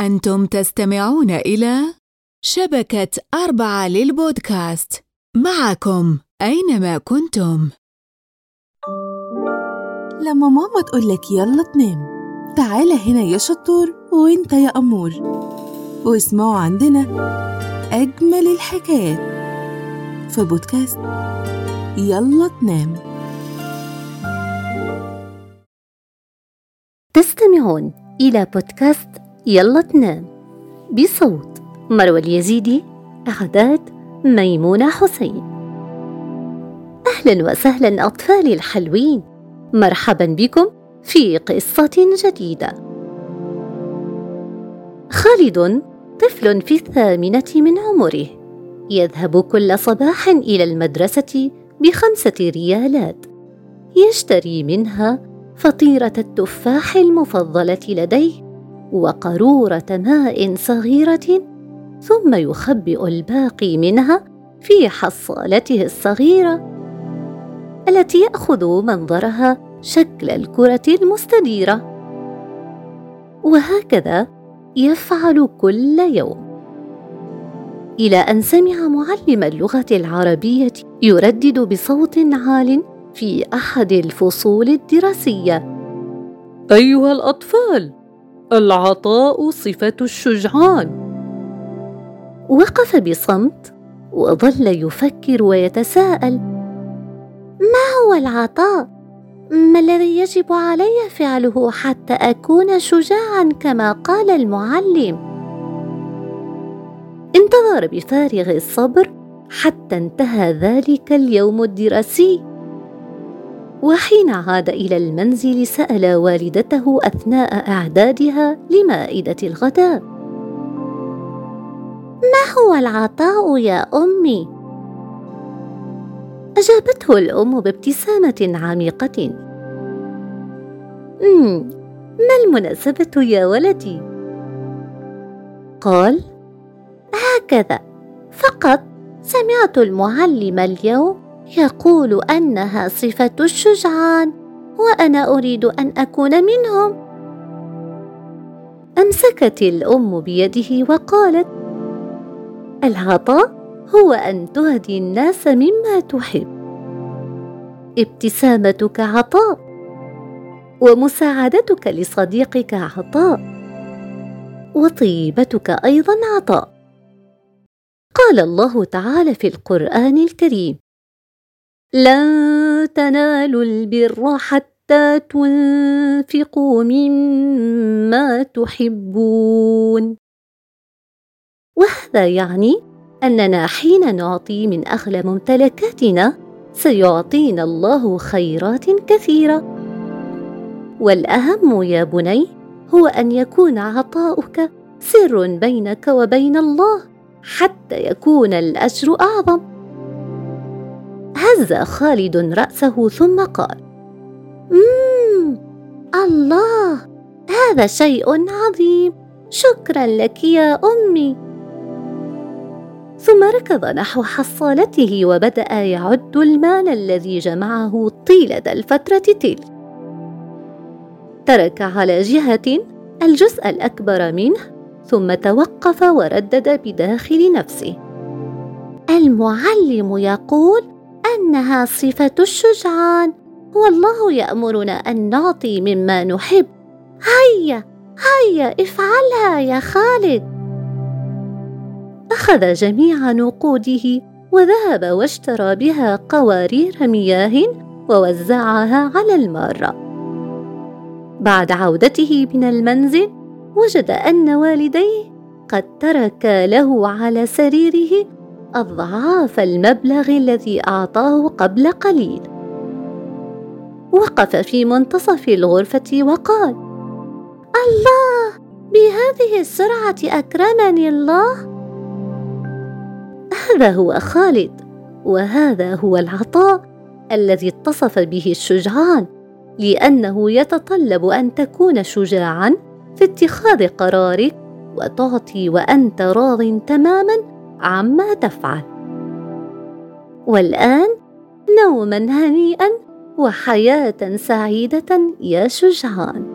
أنتم تستمعون إلى شبكة أربعة للبودكاست. معكم أينما كنتم. لما ماما تقولك يلا تنام تعالى هنا يا شطور وإنت يا أمور. واسمعوا عندنا أجمل الحكايات في بودكاست يلا تنام. تستمعون إلى بودكاست يلا تنام. بصوت. مروى اليزيدي إعداد ميمونة حسين. أهلا وسهلا أطفالي الحلوين. مرحبا بكم في قصة جديدة. خالد طفل في الثامنة من عمره. يذهب كل صباح إلى المدرسة بخمسة ريالات. يشتري منها فطيرة التفاح المفضلة لديه. وقارورة ماء صغيرة ثم يخبئ الباقي منها في حصالته الصغيرة التي يأخذ منظرها شكل الكرة المستديرة وهكذا يفعل كل يوم. إلى أن سمع معلم اللغة العربية يردد بصوت عال في أحد الفصول الدراسية. أيها الأطفال! العطاء صفة الشجعان. وقف بصمت وظل يفكر ويتساءل ما هو العطاء؟ ما الذي يجب علي فعله حتى أكون شجاعا كما قال المعلم؟ انتظر بفارغ الصبر حتى انتهى ذلك اليوم الدراسي. وحين عاد إلى المنزل سأل والدته أثناء أعدادها لمائدة الغداء. ما هو العطاء يا أمي؟ أجابته الأم بابتسامة عميقة. ما المناسبة يا ولدي؟ قال هكذا فقط سمعت المعلم اليوم يقول أنها صفة الشجعان وأنا أريد أن أكون منهم. أمسكت الأم بيده وقالت العطاء هو أن تهدي الناس مما تحب. ابتسامتك عطاء ومساعدتك لصديقك عطاء وطيبتك أيضا عطاء. قال الله تعالى في القرآن الكريم لن تنالوا البر حتى تنفقوا مما تحبون. وهذا يعني أننا حين نعطي من أغلى ممتلكاتنا سيعطينا الله خيرات كثيرة. والأهم يا بني هو أن يكون عطاؤك سر بينك وبين الله حتى يكون الأجر أعظم. هز خالد رأسه ثم قال مم الله هذا شيء عظيم شكرا لك يا أمي. ثم ركض نحو حصالته وبدأ يعد المال الذي جمعه طيلة الفترة تلك. ترك على جهة الجزء الأكبر منه ثم توقف وردد بداخل نفسه. المعلم يقول أنها صفة الشجعان. والله يأمرنا أن نعطي مما نحب. هيا هيا افعلها يا خالد. أخذ جميع نقوده وذهب واشترى بها قوارير مياه ووزعها على المارة. بعد عودته من المنزل وجد أن والديه قد تركا له على سريره اضعاف المبلغ الذي أعطاه قبل قليل. وقف في منتصف الغرفة وقال الله بهذه السرعة أكرمني الله؟ هذا هو خالد وهذا هو العطاء الذي اتصف به الشجعان لأنه يتطلب أن تكون شجاعا في اتخاذ قرارك وتعطي وأنت راض تماما عما تفعل. والآن نوما هنيئا وحياة سعيدة يا شجعان.